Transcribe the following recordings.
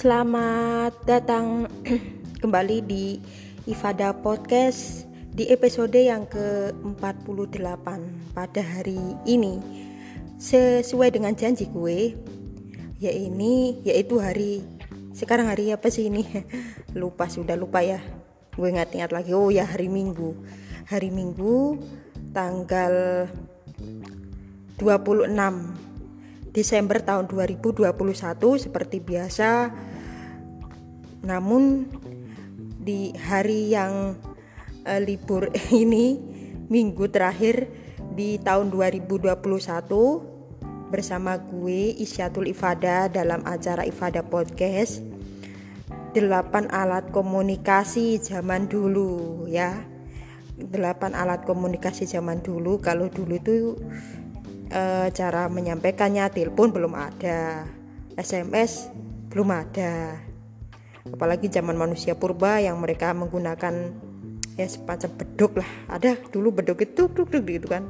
Selamat datang kembali di Ifada Podcast di episode yang ke-48 pada hari ini. Sesuai dengan janji gue, ya ini yaitu hari sekarang hari apa sih ini? lupa sudah lupa ya. Gue ingat-ingat lagi. Oh ya hari Minggu. Hari Minggu tanggal 26 Desember tahun 2021 seperti biasa namun di hari yang uh, libur ini minggu terakhir di tahun 2021 bersama gue Isyatul Ifada dalam acara Ifada Podcast 8 alat komunikasi zaman dulu ya. 8 alat komunikasi zaman dulu kalau dulu itu e, cara menyampaikannya telepon belum ada SMS belum ada apalagi zaman manusia purba yang mereka menggunakan ya semacam beduk lah. Ada dulu beduk itu duk, duk, gitu kan.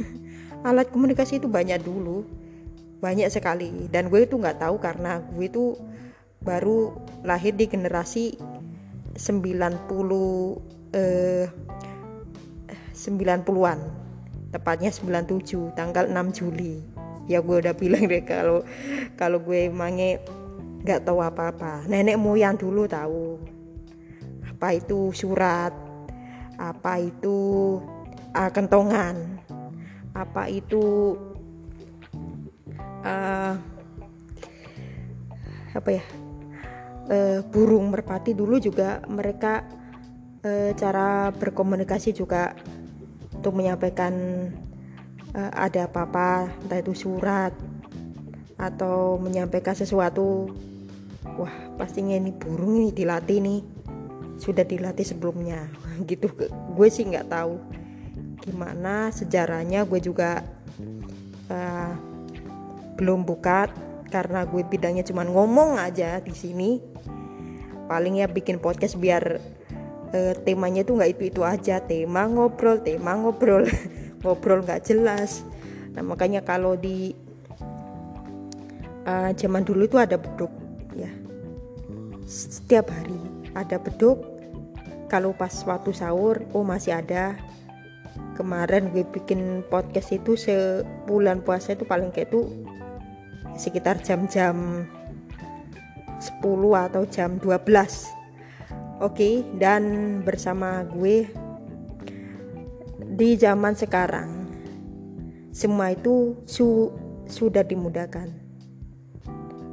Alat komunikasi itu banyak dulu. Banyak sekali. Dan gue itu nggak tahu karena gue itu baru lahir di generasi 90 eh 90-an tepatnya 97 tanggal 6 Juli. Ya gue udah bilang deh kalau kalau gue mange nggak tahu apa-apa. Nenek moyang dulu tahu. Apa itu surat? Apa itu uh, kentongan? Apa itu uh, apa ya? Uh, burung merpati dulu juga mereka uh, cara berkomunikasi juga untuk menyampaikan uh, ada apa-apa entah itu surat atau menyampaikan sesuatu wah pastinya ini burung ini dilatih nih. Sudah dilatih sebelumnya. Gitu. Gue sih nggak tahu gimana sejarahnya. Gue juga uh, belum buka karena gue bidangnya cuma ngomong aja di sini. Paling ya bikin podcast biar uh, temanya itu nggak itu itu aja. Tema ngobrol tema ngobrol. Ngobrol nggak jelas. Nah makanya kalau di uh, zaman dulu itu ada beduk ya. Setiap hari ada beduk. Kalau pas waktu sahur oh masih ada. Kemarin gue bikin podcast itu sebulan puasa itu paling kayak itu sekitar jam-jam 10 atau jam 12 Oke, dan bersama gue di zaman sekarang semua itu su sudah dimudahkan.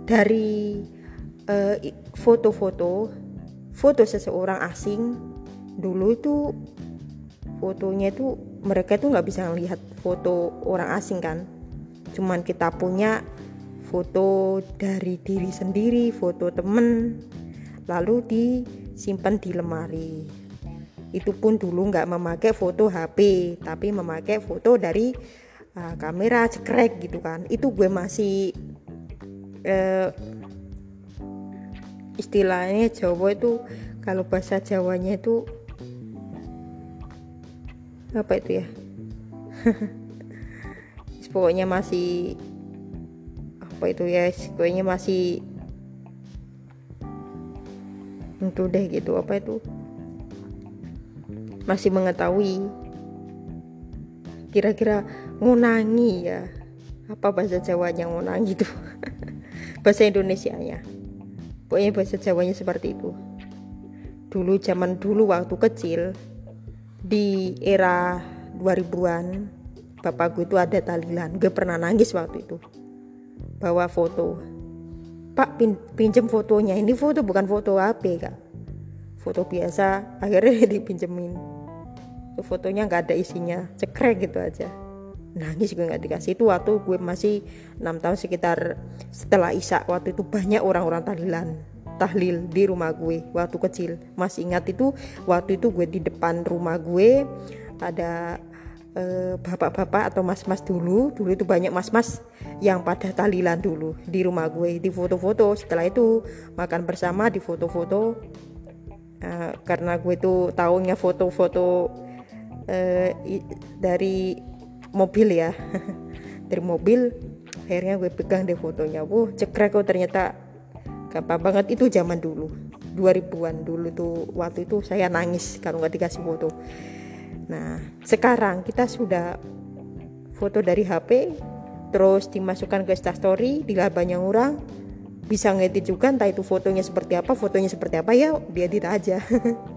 Dari uh, foto-foto, foto seseorang asing dulu itu fotonya itu mereka itu nggak bisa melihat foto orang asing kan. Cuman kita punya foto dari diri sendiri, foto temen, lalu di simpan di lemari itu pun dulu nggak memakai foto HP tapi memakai foto dari uh, kamera cekrek gitu kan itu gue masih uh, istilahnya Jawa itu kalau bahasa Jawanya itu apa itu ya? Pokoknya masih apa itu ya? Pokoknya masih itu deh gitu apa itu? Masih mengetahui. Kira-kira ngunangi ya. Apa bahasa Jawanya ngunangi itu? Bahasa Indonesia nya pokoknya bahasa Jawanya seperti itu. Dulu zaman dulu waktu kecil di era 2000-an bapakku itu ada talilan gue pernah nangis waktu itu bawa foto. Pak pin, pinjem fotonya. Ini foto bukan foto HP kak. Foto biasa akhirnya dipinjemin. Fotonya nggak ada isinya cekrek gitu aja nangis gue nggak dikasih. Itu waktu gue masih enam tahun sekitar setelah Isa waktu itu banyak orang-orang tahlilan tahlil di rumah gue waktu kecil. Masih ingat itu waktu itu gue di depan rumah gue ada Eh, bapak-bapak atau mas-mas dulu. Dulu itu banyak mas-mas yang pada tahlilan dulu di rumah gue di foto-foto. Setelah itu makan bersama di foto-foto. Uh, karena gue itu tahunya foto-foto uh, dari mobil ya. Dari mobil akhirnya gue pegang deh fotonya. Wow cekrek kok ternyata. Gampang banget. Itu zaman dulu. 2000-an dulu tuh. Waktu itu saya nangis kalau nggak dikasih foto. Nah sekarang kita sudah foto dari HP terus dimasukkan ke instastory di banyak orang bisa ngedit juga entah itu fotonya seperti apa fotonya seperti apa ya diedit aja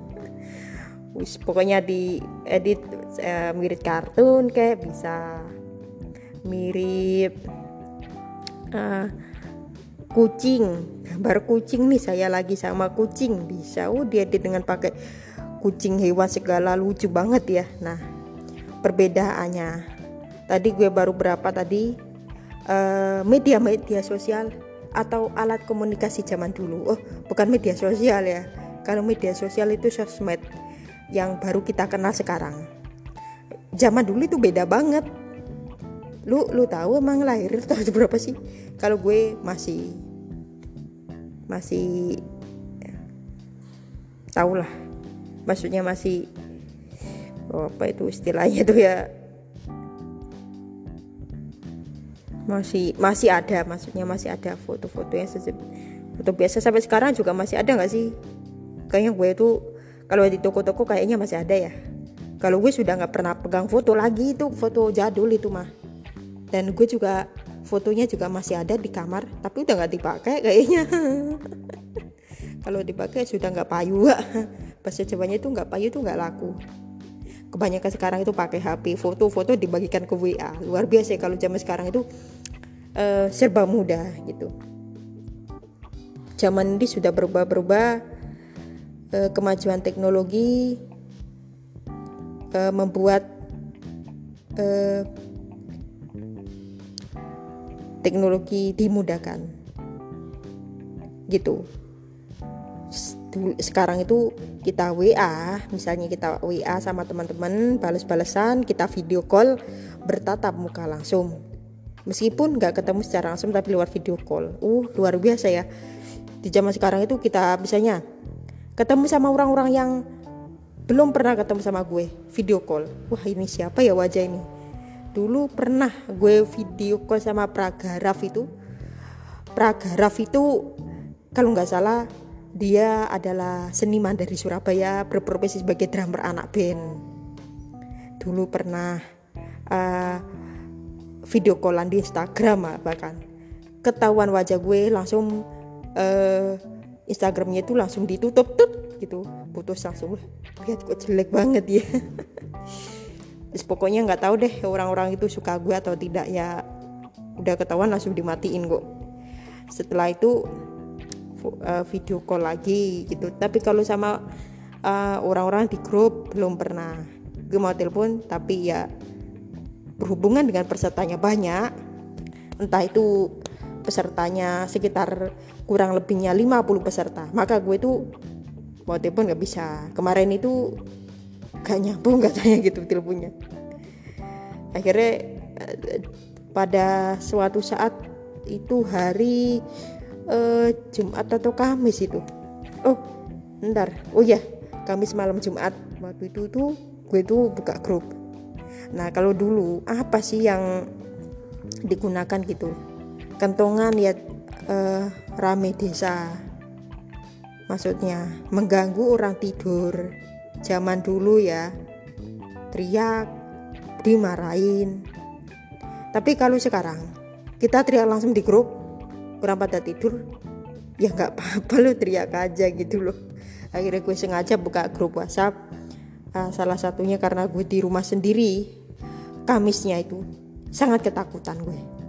Wis, pokoknya di edit uh, mirip kartun kayak bisa mirip uh, kucing gambar kucing nih saya lagi sama kucing. Bisa oh diedit dengan pakai kucing hewan segala lucu banget ya. Nah perbedaannya. Tadi gue baru berapa tadi? Media-media uh, sosial atau alat komunikasi zaman dulu? Oh bukan media sosial ya. Kalau media sosial itu sosmed yang baru kita kenal sekarang. Zaman dulu itu beda banget. Lu lu tahu emang lahir tahun berapa sih? Kalau gue masih masih ya, tau lah. Maksudnya masih oh, apa itu istilahnya tuh ya? Masih masih ada maksudnya masih ada foto-foto yang foto biasa sampai sekarang juga masih ada nggak sih? Kayaknya gue tuh kalau di toko-toko kayaknya masih ada ya. Kalau gue sudah nggak pernah pegang foto lagi itu foto jadul itu mah. Dan gue juga fotonya juga masih ada di kamar tapi udah nggak dipakai kayaknya. Kalau dipakai sudah nggak payu. Bahasa Jawanya itu nggak payu itu nggak laku. Kebanyakan sekarang itu pakai HP foto-foto dibagikan ke WA luar biasa ya kalau zaman sekarang itu uh, serba mudah gitu. Zaman ini sudah berubah-berubah kemajuan teknologi uh, membuat uh, teknologi dimudahkan. Gitu. Sekarang itu kita WA misalnya kita WA sama teman-teman balas-balasan kita video call bertatap muka langsung. Meskipun nggak ketemu secara langsung tapi lewat video call. Uh luar biasa ya. Di zaman sekarang itu kita bisanya ketemu sama orang-orang yang belum pernah ketemu sama gue video call. Wah ini siapa ya wajah ini? Dulu pernah gue video call sama Pragaraf itu. Pragaraf itu kalau nggak salah dia adalah seniman dari Surabaya berprofesi sebagai drummer anak band. Dulu pernah uh, video callan di Instagram bahkan. Ketahuan wajah gue langsung uh, Instagramnya itu langsung ditutup tuh gitu. Putus langsung. Lihat kok jelek banget ya. Terus pokoknya nggak tahu deh orang-orang itu suka gue atau tidak ya. Udah ketahuan langsung dimatiin kok. Setelah itu uh, video call lagi gitu. Tapi kalau sama eh, orang-orang di grup belum pernah. Gue mau telepon tapi ya berhubungan dengan pesertanya banyak. Entah itu pesertanya sekitar kurang lebihnya 50 peserta. Maka gue tuh mau telepon nggak bisa. Kemarin itu gak nyambung katanya gitu teleponnya. Akhirnya eh, pada suatu saat itu hari uh, Jumat atau Kamis itu. Oh ntar oh ya Kamis malam Jumat. Waktu itu tuh gue tuh buka grup. Nah kalau dulu apa sih yang digunakan gitu? Kentongan ya uh, rame desa. Maksudnya mengganggu orang tidur. Zaman dulu ya teriak dimarahin. Tapi kalau sekarang kita teriak langsung di grup kurang pada tidur ya nggak apa-apa lo teriak aja gitu loh. Akhirnya gue sengaja buka grup WhatsApp uh, salah satunya karena gue di rumah sendiri. Kamisnya itu sangat ketakutan gue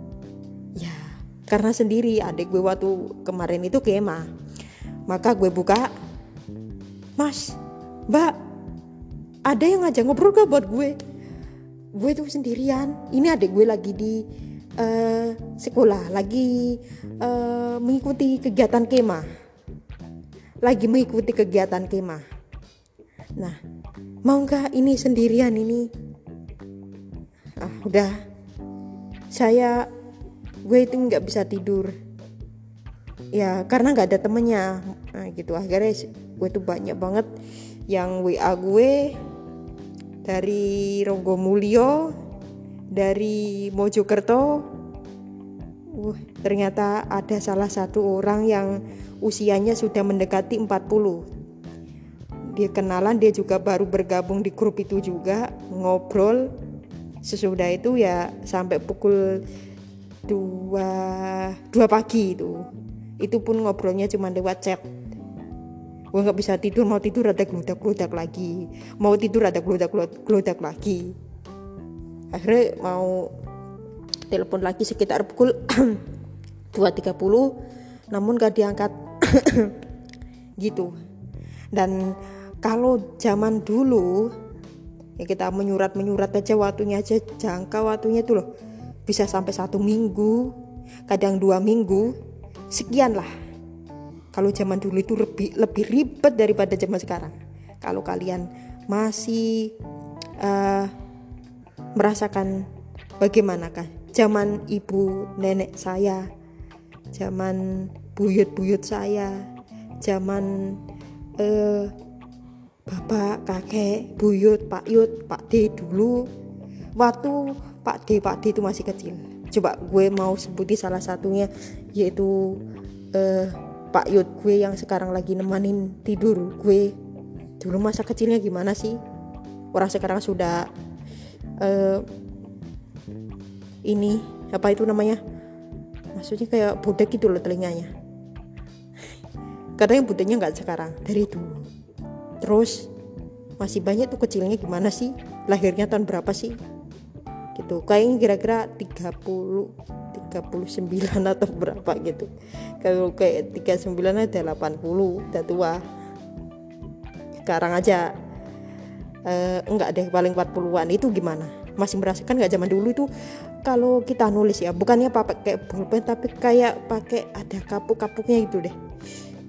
karena sendiri adik gue waktu kemarin itu kemah maka gue buka mas Mbak, ada yang ngajak ngobrol gak buat gue? Gue tuh sendirian. Ini adik gue lagi di uh, sekolah, lagi uh, mengikuti kegiatan kemah. Lagi mengikuti kegiatan kemah. Nah, mau nggak ini sendirian ini? Ah, udah. Saya gue itu nggak bisa tidur. Ya, karena nggak ada temennya. Nah, gitu akhirnya gue tuh banyak banget yang WA gue dari Ronggo Mulyo dari Mojokerto uh, ternyata ada salah satu orang yang usianya sudah mendekati 40 dia kenalan dia juga baru bergabung di grup itu juga ngobrol sesudah itu ya sampai pukul dua dua pagi itu. Itu pun ngobrolnya cuma lewat chat. Gue nggak bisa tidur mau tidur ada geludak geludak lagi. Mau tidur ada geludak geludak lagi. Akhirnya mau telepon lagi sekitar pukul 2.30 namun gak diangkat. Gitu. Dan kalau zaman dulu ya kita menyurat menyurat aja waktunya aja jangka waktunya itu loh bisa sampai satu minggu kadang dua minggu sekian lah kalau zaman dulu itu lebih lebih ribet daripada zaman sekarang. Kalau kalian masih uh, merasakan bagaimanakah? Zaman ibu nenek saya zaman buyut-buyut saya zaman eh, bapak kakek buyut pak yut pak d dulu. Waktu pak d pak d itu masih kecil. Coba gue mau sebutin salah satunya yaitu eh, pak yut gue yang sekarang lagi nemanin tidur. Gue dulu masa kecilnya gimana sih? Orang sekarang sudah eh, ini apa itu namanya? Maksudnya kayak budek gitu loh telinganya. Kadang yang budeknya nggak sekarang dari dulu. Terus masih banyak tuh kecilnya gimana sih? Lahirnya tahun berapa sih gitu. Kayaknya kira-kira 30 39 atau berapa gitu. Kalau kayak 39 ada 80 udah tua. Sekarang aja eh, enggak deh paling 40-an itu gimana? Masih merasakan nggak zaman dulu itu kalau kita nulis ya bukannya pakai pulpen tapi kayak pakai ada kapuk-kapuknya gitu deh.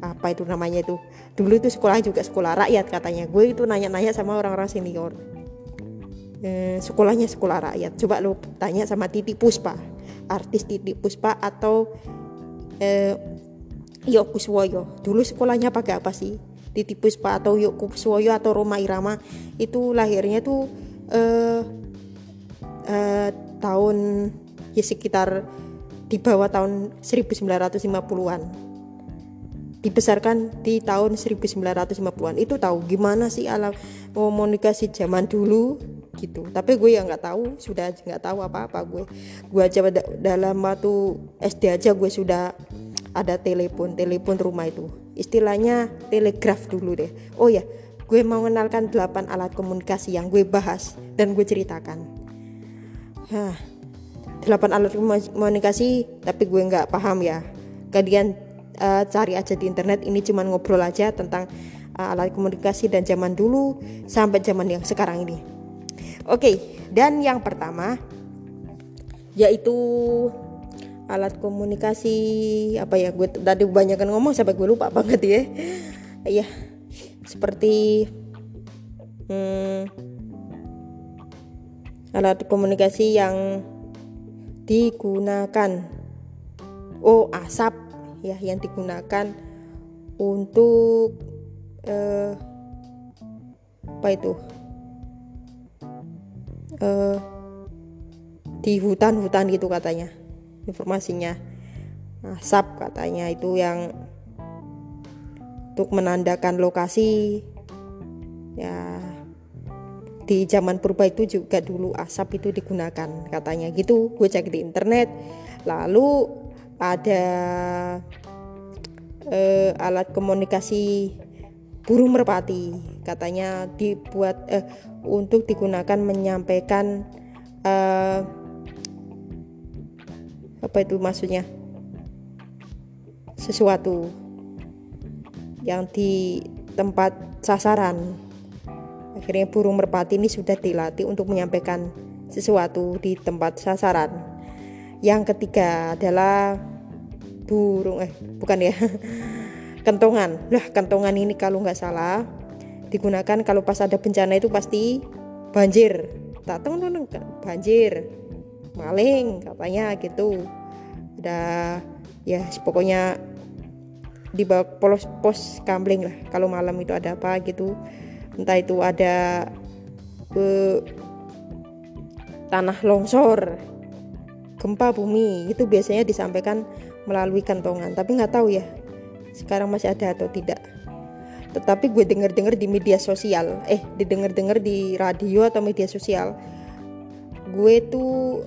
Apa itu namanya itu? Dulu itu sekolah juga sekolah rakyat katanya. Gue itu nanya-nanya sama orang-orang senior eh, sekolahnya sekolah rakyat. Coba lo tanya sama Titi Puspa artis Titi Puspa atau eh, Yok Kuswoyo. Dulu sekolahnya pakai apa sih? Titi Puspa atau Yok Kuswoyo atau Roma Irama. Itu lahirnya tuh eh, eh, tahun ya sekitar di bawah tahun 1950-an dibesarkan di tahun 1950-an itu tahu gimana sih alam komunikasi zaman dulu gitu. Tapi gue yang nggak tahu sudah nggak tahu apa-apa gue. Gue aja dalam waktu SD aja gue sudah ada telepon telepon rumah itu. Istilahnya telegraf dulu deh. Oh ya gue mau mengenalkan 8 alat komunikasi yang gue bahas dan gue ceritakan. Hah, 8 alat komunikasi tapi gue nggak paham ya. Kalian uh, cari aja di internet ini cuman ngobrol aja tentang uh, alat komunikasi dan zaman dulu sampai zaman yang sekarang ini. Oke, dan yang pertama yaitu alat komunikasi apa ya gue tadi kebanyakan ngomong sampai gue lupa banget ya. Iya. Seperti hmm, alat komunikasi yang digunakan oh asap ya yang digunakan untuk eh, apa itu eh, di hutan-hutan gitu katanya informasinya. Asap katanya itu yang untuk menandakan lokasi. Ya di zaman purba itu juga dulu asap itu digunakan katanya gitu. Gue cek di internet lalu ada uh, alat komunikasi burung merpati katanya dibuat uh, untuk digunakan menyampaikan uh, apa itu maksudnya? Sesuatu yang di tempat sasaran. Akhirnya burung merpati ini sudah dilatih untuk menyampaikan sesuatu di tempat sasaran. Yang ketiga adalah burung eh bukan ya kentongan. Lah kentongan ini kalau nggak salah digunakan kalau pas ada bencana itu pasti banjir. Tak tahu banjir, maling katanya gitu. Ada ya pokoknya di bawah pos pos kambling lah kalau malam itu ada apa gitu entah itu ada uh, tanah longsor gempa bumi itu biasanya disampaikan melalui kentongan tapi nggak tahu ya sekarang masih ada atau tidak? Tetapi gue denger-denger di media sosial. Eh didengar-dengar di radio atau media sosial. Gue tuh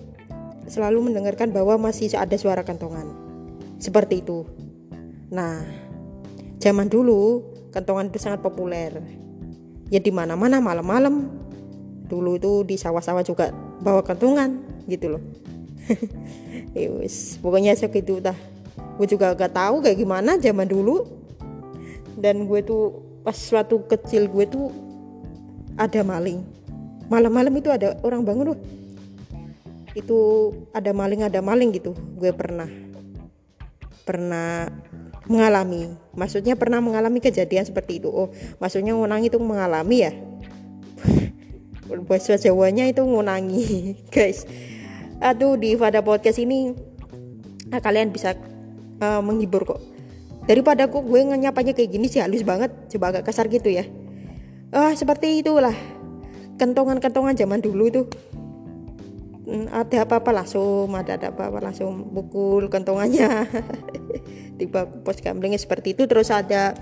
selalu mendengarkan bahwa masih ada suara kentongan. Seperti itu. Nah zaman dulu kentongan itu sangat populer. Ya di mana-mana malam-malam. Dulu itu di sawah-sawah juga bawa kentongan gitu loh. Yus, pokoknya sok itu dah gue juga gak tahu kayak gimana zaman dulu. Dan gue tuh pas suatu kecil gue tuh ada maling. Malam-malam itu ada orang bangun loh itu ada maling ada maling gitu. Gue pernah pernah mengalami. Maksudnya pernah mengalami kejadian seperti itu. Oh maksudnya ngunang itu mengalami ya? Bahasa Jawanya itu ngunangi guys. Aduh di pada podcast ini nah, kalian bisa uh, menghibur kok. Daripada kok gue nyapanya kayak gini sih halus banget. Coba agak kasar gitu ya. Ah uh, seperti itulah. Kentongan-kentongan zaman dulu itu. Hmm, ada apa-apa langsung ada ada apa-apa langsung pukul kentongannya. Tiba pos gamblingnya seperti itu. Terus ada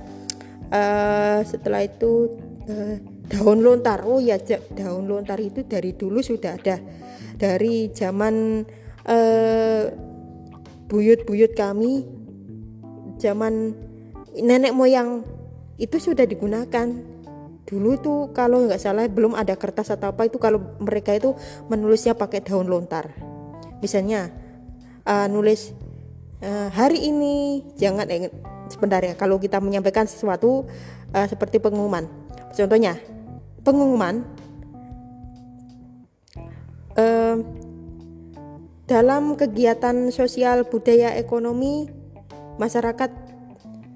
uh, setelah itu uh, daun lontar. Oh ya daun lontar itu dari dulu sudah ada. Dari zaman uh, buyut-buyut kami. Zaman nenek moyang itu sudah digunakan. Dulu tuh kalau nggak salah belum ada kertas atau apa itu kalau mereka itu menulisnya pakai daun lontar. Misalnya uh, nulis uh, hari ini jangan eh, sebentar ya kalau kita menyampaikan sesuatu uh, seperti pengumuman. Contohnya pengumuman uh, dalam kegiatan sosial budaya ekonomi masyarakat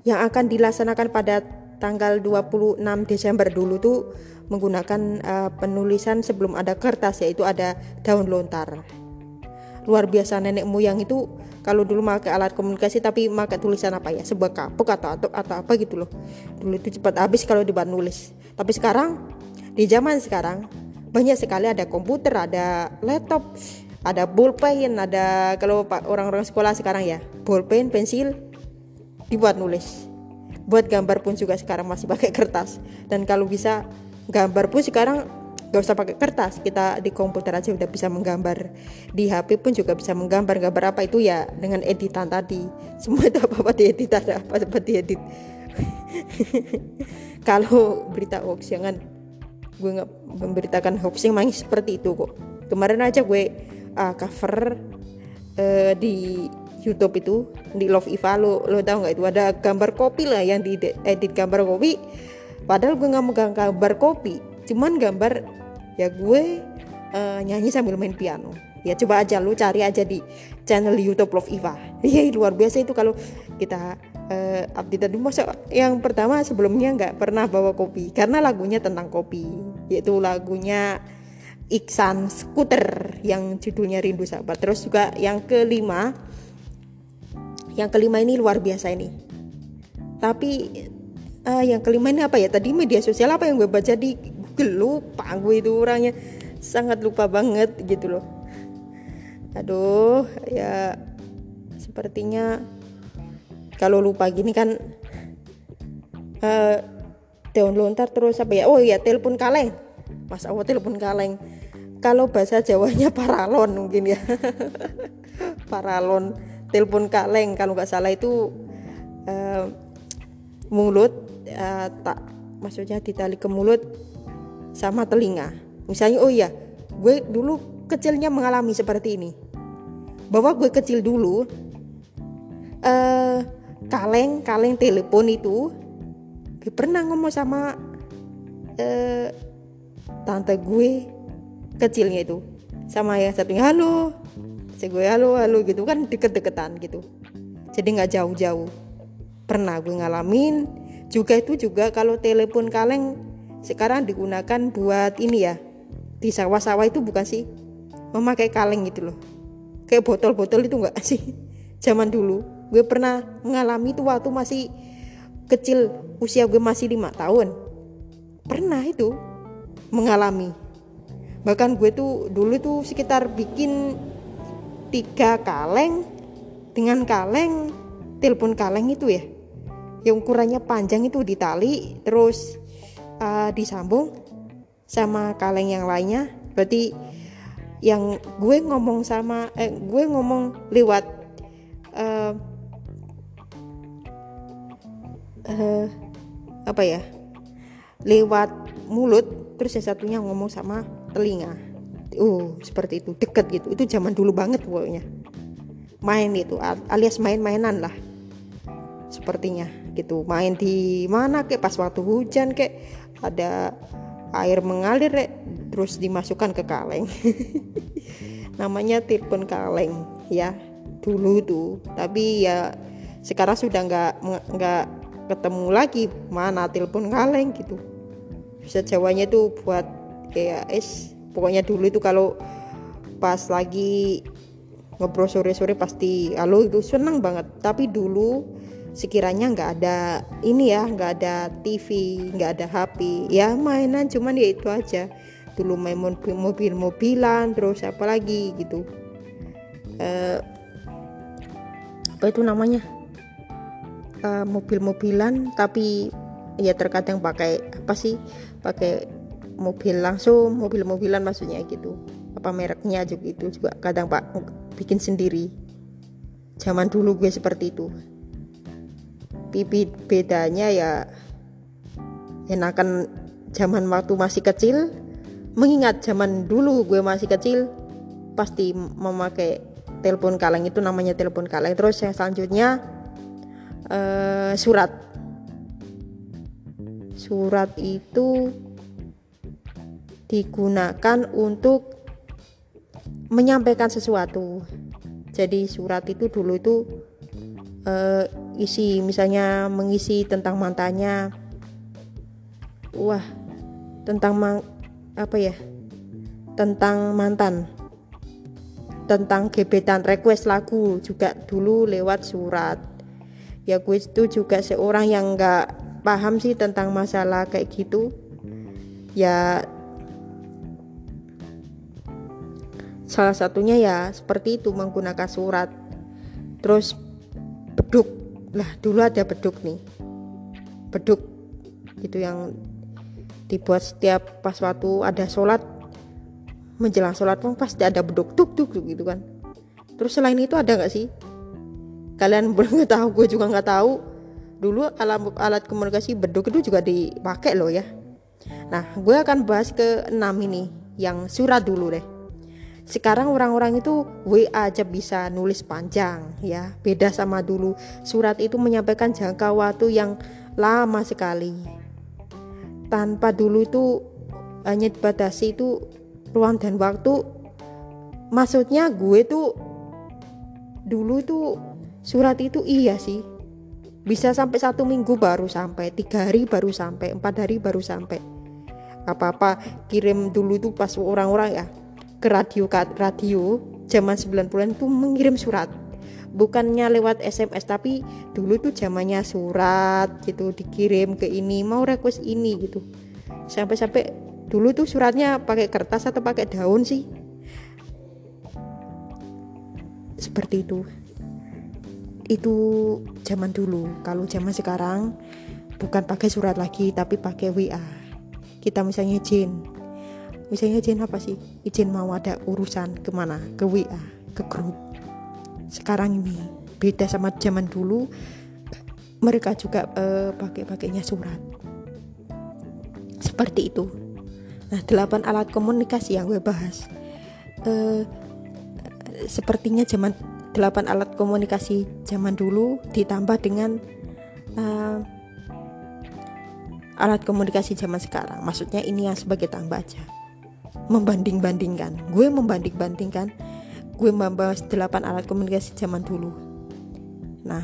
yang akan dilaksanakan pada tanggal 26 Desember dulu tuh menggunakan uh, penulisan sebelum ada kertas yaitu ada daun lontar. Luar biasa nenek moyang itu kalau dulu pakai alat komunikasi tapi pakai tulisan apa ya sebuah kapuk atau atau, atau apa gitu loh. Dulu itu cepat habis kalau dibuat nulis. Tapi sekarang di zaman sekarang banyak sekali ada komputer, ada laptop, ada pulpen, ada kalau orang-orang sekolah sekarang ya pulpen, pensil, dibuat nulis. Buat gambar pun juga sekarang masih pakai kertas. Dan kalau bisa gambar pun sekarang gak usah pakai kertas kita di komputer aja udah bisa menggambar. Di HP pun juga bisa menggambar. Gambar apa itu ya? Dengan editan tadi. Semua itu apa apa diedit ada apa apa diedit. Kalau berita hoax jangan. Gue nggak memberitakan hoax yang seperti itu kok. Kemarin aja gue uh, cover uh, di YouTube itu di Love Iva. Lo lo tau nggak itu? Ada gambar kopi lah yang di edit gambar kopi. Padahal gue nggak megang gambar kopi. Cuman gambar ya gue uh, nyanyi sambil main piano. Ya coba aja lu cari aja di channel YouTube Love Iva. Ya luar biasa itu kalau kita uh, update. Dulu masa yang pertama sebelumnya nggak pernah bawa kopi. Karena lagunya tentang kopi. Yaitu lagunya Iksan Scooter yang judulnya Rindu Sahabat. Terus juga yang kelima yang kelima ini luar biasa ini. Tapi uh, yang kelima ini apa ya? Tadi media sosial apa yang gue baca di Google? Lupa gue itu orangnya. Sangat lupa banget gitu loh. Aduh ya sepertinya kalau lupa gini kan uh, daun lontar terus apa ya? Oh ya telepon kaleng. Mas awal telepon kaleng kalau bahasa Jawanya paralon mungkin ya. Paralon. Telepon kaleng kalau nggak salah itu uh, mulut uh, tak maksudnya ditali ke mulut sama telinga. Misalnya oh iya gue dulu kecilnya mengalami seperti ini. Bahwa gue kecil dulu uh, kaleng kaleng telepon itu gue pernah ngomong sama uh, tante gue kecilnya itu. Sama yang satunya halo. Saya gue halo halo gitu kan deket-deketan gitu. Jadi nggak jauh-jauh. Pernah gue ngalamin. Juga itu juga kalau telepon kaleng sekarang digunakan buat ini ya. Di sawah-sawah itu bukan sih memakai kaleng gitu loh. Kayak botol-botol itu enggak sih? Zaman dulu. Gue pernah mengalami itu waktu masih kecil usia gue masih lima tahun. Pernah itu mengalami bahkan gue tuh dulu tuh sekitar bikin tiga kaleng dengan kaleng telepon kaleng itu ya. Yang ukurannya panjang itu ditali terus uh, disambung sama kaleng yang lainnya. Berarti yang gue ngomong sama eh, gue ngomong lewat uh, uh, apa ya? Lewat mulut terus yang satunya ngomong sama telinga. Uh seperti itu deket gitu. Itu zaman dulu banget pokoknya. Main itu alias main-mainan lah. Sepertinya gitu. Main di mana kayak pas waktu hujan kayak ada air mengalir rek. Terus dimasukkan ke kaleng. Namanya telepon kaleng ya. Dulu tuh. Tapi ya sekarang sudah nggak nggak ketemu lagi. Mana telepon kaleng gitu. Bisa jawanya tuh buat kayak es pokoknya dulu itu kalau pas lagi ngobrol sore-sore pasti halo itu senang banget. Tapi dulu sekiranya nggak ada ini ya nggak ada TV nggak ada HP ya mainan cuman ya itu aja. Dulu main mobil mobilan terus apa lagi gitu. Uh, apa itu namanya? Uh, mobil-mobilan tapi ya terkadang pakai apa sih pakai mobil langsung mobil-mobilan maksudnya gitu. Apa mereknya juga itu juga kadang pak bikin sendiri. Zaman dulu gue seperti itu. Bibit bedanya ya enakan zaman waktu masih kecil. Mengingat zaman dulu gue masih kecil pasti memakai telepon kaleng itu namanya telepon kaleng. Terus yang selanjutnya uh, surat. Surat itu digunakan untuk menyampaikan sesuatu. Jadi surat itu dulu itu uh, isi misalnya mengisi tentang mantannya wah tentang mang, apa ya? Tentang mantan. Tentang gebetan request lagu juga dulu lewat surat. Ya gue itu juga seorang yang nggak paham sih tentang masalah kayak gitu. Ya salah satunya ya seperti itu menggunakan surat. Terus beduk. Lah dulu ada beduk nih. Beduk itu yang dibuat setiap pas waktu ada sholat. Menjelang sholat pun pasti ada beduk tuk tuk gitu kan. Terus selain itu ada nggak sih? Kalian belum tahu gue juga nggak tahu. Dulu alat alat komunikasi beduk itu juga dipakai loh ya. Nah gue akan bahas ke enam ini yang surat dulu deh sekarang orang-orang itu WA aja bisa nulis panjang ya. Beda sama dulu. Surat itu menyampaikan jangka waktu yang lama sekali. Tanpa dulu itu hanya dibatasi itu ruang dan waktu. Maksudnya gue tuh dulu tuh surat itu iya sih. Bisa sampai satu minggu baru sampai tiga hari baru sampai empat hari baru sampai. Apa apa kirim dulu tuh pas orang-orang ya ke radio radio zaman 90-an itu mengirim surat. Bukannya lewat SMS tapi dulu tuh zamannya surat gitu dikirim ke ini mau request ini gitu. Sampai-sampai dulu tuh suratnya pakai kertas atau pakai daun sih. Seperti itu. Itu zaman dulu. Kalau zaman sekarang bukan pakai surat lagi tapi pakai WA kita misalnya Jin misalnya izin apa sih? Izin mau ada urusan ke mana? Ke WA ke grup. Sekarang ini beda sama zaman dulu. Mereka juga uh, pakai pakainya surat. Seperti itu. Nah delapan alat komunikasi yang gue bahas. Uh, sepertinya zaman delapan alat komunikasi zaman dulu ditambah dengan uh, alat komunikasi zaman sekarang. Maksudnya ini yang sebagai tambah aja membanding-bandingkan. Gue membanding-bandingkan. Gue membahas 8 alat komunikasi zaman dulu. Nah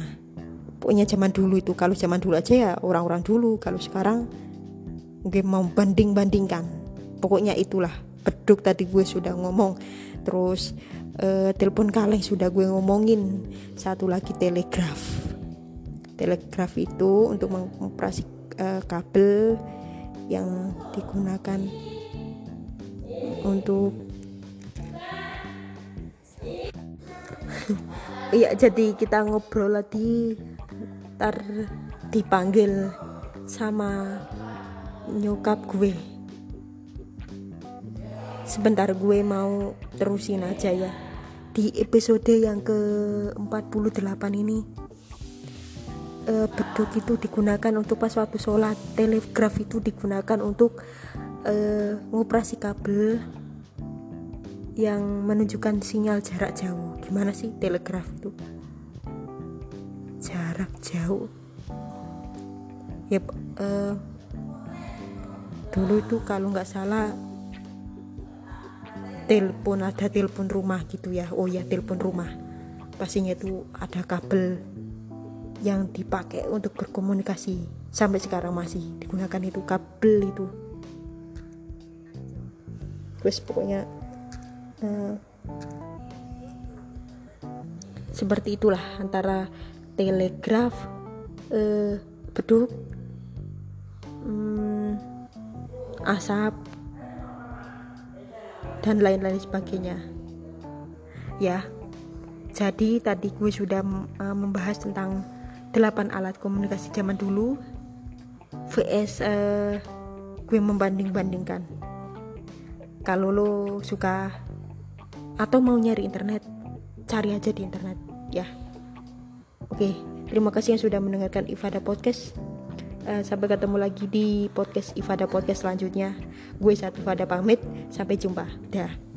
pokoknya zaman dulu itu kalau zaman dulu aja ya orang-orang dulu. Kalau sekarang gue mau banding-bandingkan. Pokoknya itulah beduk tadi gue sudah ngomong. Terus uh, telepon kaleng sudah gue ngomongin. Satu lagi telegraf. Telegraf itu untuk mengoperasi uh, kabel yang digunakan untuk iya jadi kita ngobrol lagi ntar dipanggil sama nyokap gue. Sebentar gue mau terusin aja ya. Di episode yang ke 48 ini uh, beduk itu digunakan untuk pas waktu sholat. Telegraf itu digunakan untuk uh, kabel yang menunjukkan sinyal jarak jauh. Gimana sih telegraf itu? Jarak jauh. Ya uh, dulu itu kalau nggak salah telepon ada telepon rumah gitu ya. Oh ya telepon rumah. Pastinya itu ada kabel yang dipakai untuk berkomunikasi. Sampai sekarang masih digunakan itu kabel itu terus pokoknya Eh, seperti itulah antara telegraf uh, beduk um, asap dan lain-lain sebagainya. Ya jadi tadi gue sudah uh, membahas tentang 8 alat komunikasi zaman dulu vs uh, gue membanding-bandingkan kalau lo suka atau mau nyari internet cari aja di internet ya. Oke terima kasih yang sudah mendengarkan Ifada Podcast. Uh, sampai ketemu lagi di podcast Ifada Podcast selanjutnya. Gue satu Ifada pamit. Sampai jumpa. Dah